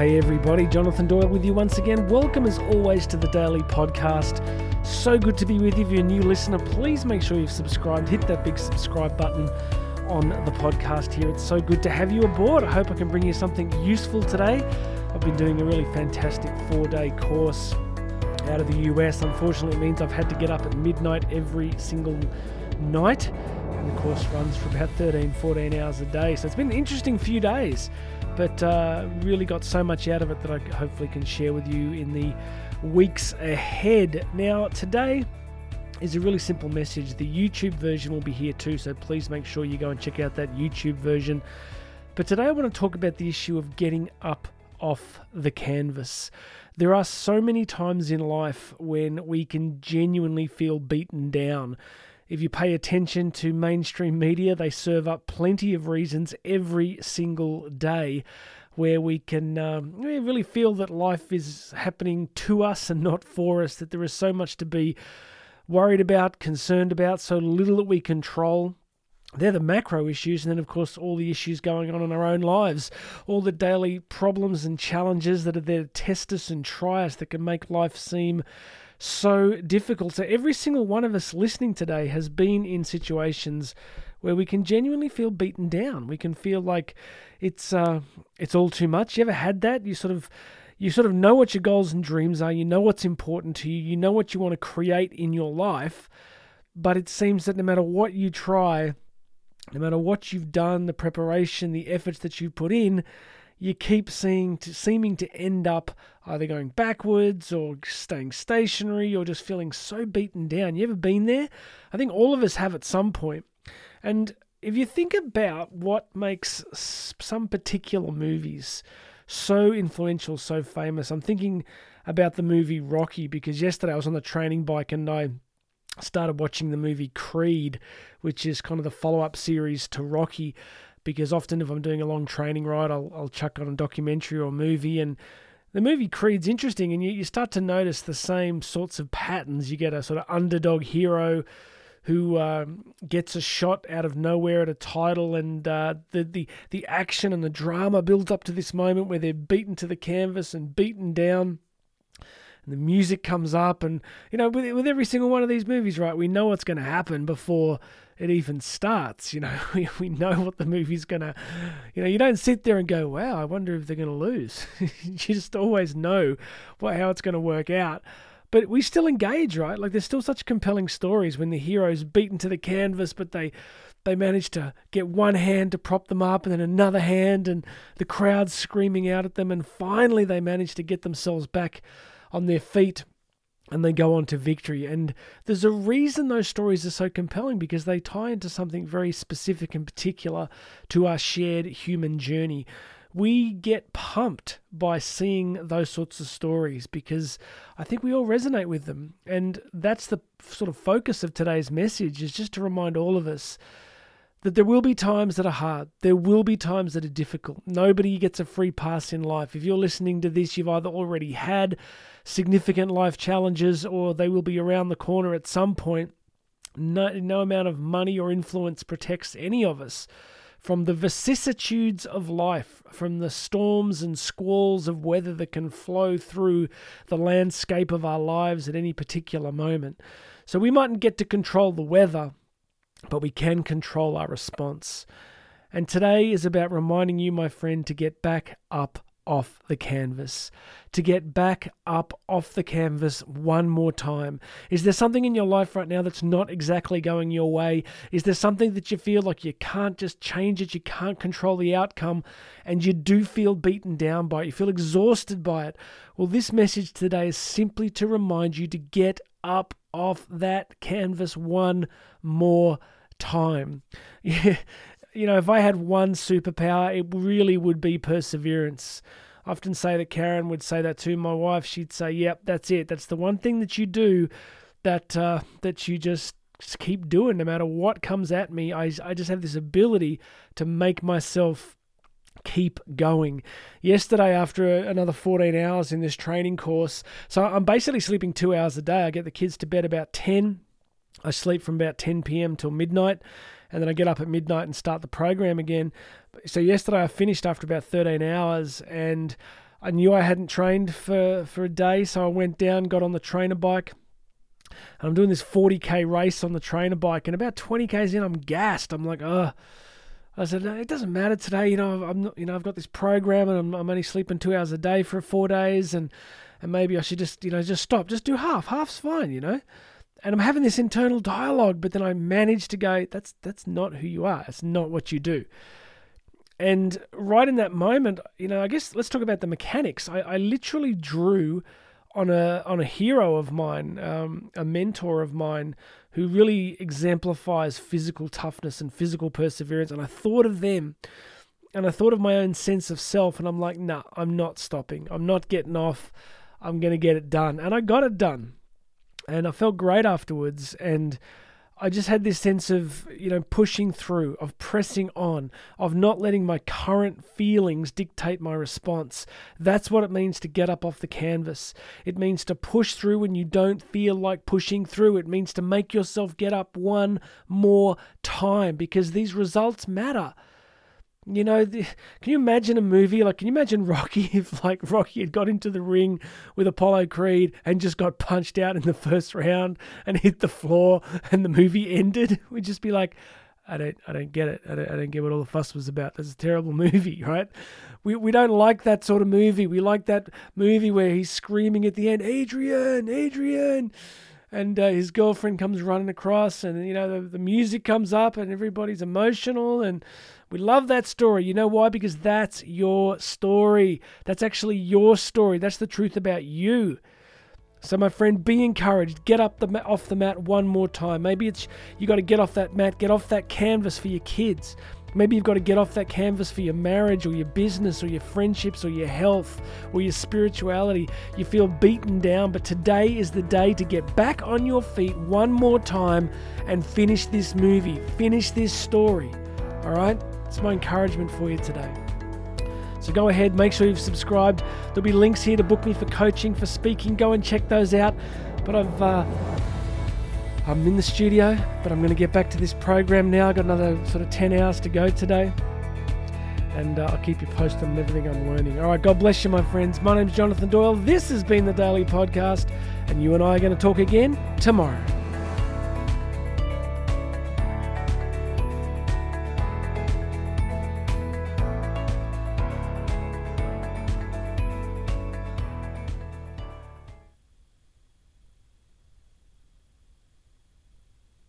hey everybody, Jonathan Doyle with you once again. Welcome as always to the Daily Podcast. So good to be with you. If you're a new listener, please make sure you've subscribed. Hit that big subscribe button on the podcast here. It's so good to have you aboard. I hope I can bring you something useful today. I've been doing a really fantastic four day course out of the US. Unfortunately, it means I've had to get up at midnight every single night. And the course runs for about 13, 14 hours a day. So it's been an interesting few days but uh, really got so much out of it that I hopefully can share with you in the weeks ahead. Now, today is a really simple message. The YouTube version will be here too, so please make sure you go and check out that YouTube version. But today I want to talk about the issue of getting up off the canvas. There are so many times in life when we can genuinely feel beaten down. If you pay attention to mainstream media, they serve up plenty of reasons every single day where we can um, really feel that life is happening to us and not for us, that there is so much to be worried about, concerned about, so little that we control. They're the macro issues, and then, of course, all the issues going on in our own lives, all the daily problems and challenges that are there to test us and try us that can make life seem so difficult. So, every single one of us listening today has been in situations where we can genuinely feel beaten down. We can feel like it's uh, it's all too much. You ever had that? You sort of you sort of know what your goals and dreams are. You know what's important to you. You know what you want to create in your life. But it seems that no matter what you try, no matter what you've done, the preparation, the efforts that you've put in, you keep seeing to, seeming to end up either going backwards or staying stationary or just feeling so beaten down. You ever been there? I think all of us have at some point. And if you think about what makes some particular movies so influential, so famous, I'm thinking about the movie Rocky because yesterday I was on the training bike and I started watching the movie Creed, which is kind of the follow up series to Rocky because often if I'm doing a long training ride, I'll, I'll chuck on a documentary or a movie. And the movie Creed's interesting, and you, you start to notice the same sorts of patterns. You get a sort of underdog hero who um, gets a shot out of nowhere at a title, and uh, the, the the action and the drama builds up to this moment where they're beaten to the canvas and beaten down. And the music comes up, and you know, with with every single one of these movies, right, we know what's going to happen before it even starts. You know, we, we know what the movie's gonna. You know, you don't sit there and go, "Wow, I wonder if they're gonna lose." you just always know what how it's gonna work out. But we still engage, right? Like there's still such compelling stories when the hero's beaten to the canvas, but they they manage to get one hand to prop them up and then another hand and the crowd screaming out at them and finally they manage to get themselves back on their feet and they go on to victory. And there's a reason those stories are so compelling because they tie into something very specific and particular to our shared human journey. We get pumped by seeing those sorts of stories because I think we all resonate with them. And that's the sort of focus of today's message is just to remind all of us that there will be times that are hard. There will be times that are difficult. Nobody gets a free pass in life. If you're listening to this, you've either already had significant life challenges or they will be around the corner at some point. No, no amount of money or influence protects any of us from the vicissitudes of life, from the storms and squalls of weather that can flow through the landscape of our lives at any particular moment. So we mightn't get to control the weather, but we can control our response. And today is about reminding you, my friend, to get back up off the canvas, to get back up off the canvas one more time. Is there something in your life right now that's not exactly going your way? Is there something that you feel like you can't just change it, you can't control the outcome, and you do feel beaten down by it, you feel exhausted by it? Well, this message today is simply to remind you to get up off that canvas one more time. you know, if I had one superpower, it really would be perseverance. I often say that Karen would say that to my wife. She'd say, "Yep, that's it. That's the one thing that you do that uh, that you just keep doing no matter what comes at me. I I just have this ability to make myself keep going. Yesterday, after another 14 hours in this training course, so I'm basically sleeping two hours a day. I get the kids to bed about 10. I sleep from about 10 p.m. till midnight, and then I get up at midnight and start the program again. So yesterday I finished after about 13 hours, and I knew I hadn't trained for, for a day, so I went down, got on the trainer bike. And I'm doing this 40k race on the trainer bike, and about 20 k's in, I'm gassed. I'm like, oh. I said, no, it doesn't matter today. You know, I'm not, you know, I've got this program, and I'm, I'm only sleeping two hours a day for four days, and and maybe I should just, you know, just stop, just do half. Half's fine, you know. And I'm having this internal dialogue, but then I manage to go, that's that's not who you are. It's not what you do. And right in that moment, you know, I guess let's talk about the mechanics. I, I literally drew on a on a hero of mine, um, a mentor of mine, who really exemplifies physical toughness and physical perseverance. And I thought of them, and I thought of my own sense of self, and I'm like, nah, I'm not stopping. I'm not getting off. I'm gonna get it done, and I got it done, and I felt great afterwards, and I just had this sense of, you know, pushing through, of pressing on, of not letting my current feelings dictate my response. That's what it means to get up off the canvas. It means to push through when you don't feel like pushing through. It means to make yourself get up one more time because these results matter. You know, the, can you imagine a movie like? Can you imagine Rocky if like Rocky had got into the ring with Apollo Creed and just got punched out in the first round and hit the floor and the movie ended? We'd just be like, I don't, I don't get it. I don't, I don't get what all the fuss was about. That's a terrible movie, right? We we don't like that sort of movie. We like that movie where he's screaming at the end, Adrian, Adrian and uh, his girlfriend comes running across and you know the, the music comes up and everybody's emotional and we love that story. You know why? Because that's your story. That's actually your story. That's the truth about you. So, my friend, be encouraged. Get up the off the mat one more time. Maybe it's you got to get off that mat, get off that canvas for your kids. Maybe you've got to get off that canvas for your marriage or your business or your friendships or your health or your spirituality. You feel beaten down, but today is the day to get back on your feet one more time and finish this movie, finish this story. All right? It's my encouragement for you today. So go ahead, make sure you've subscribed. There'll be links here to book me for coaching, for speaking. Go and check those out. But I've uh, I'm in the studio, but I'm going to get back to this program now. I've got another sort of 10 hours to go today. And uh, I'll keep you posted on everything I'm learning. All right, God bless you, my friends. My name's Jonathan Doyle. This has been the Daily Podcast, and you and I are going to talk again tomorrow.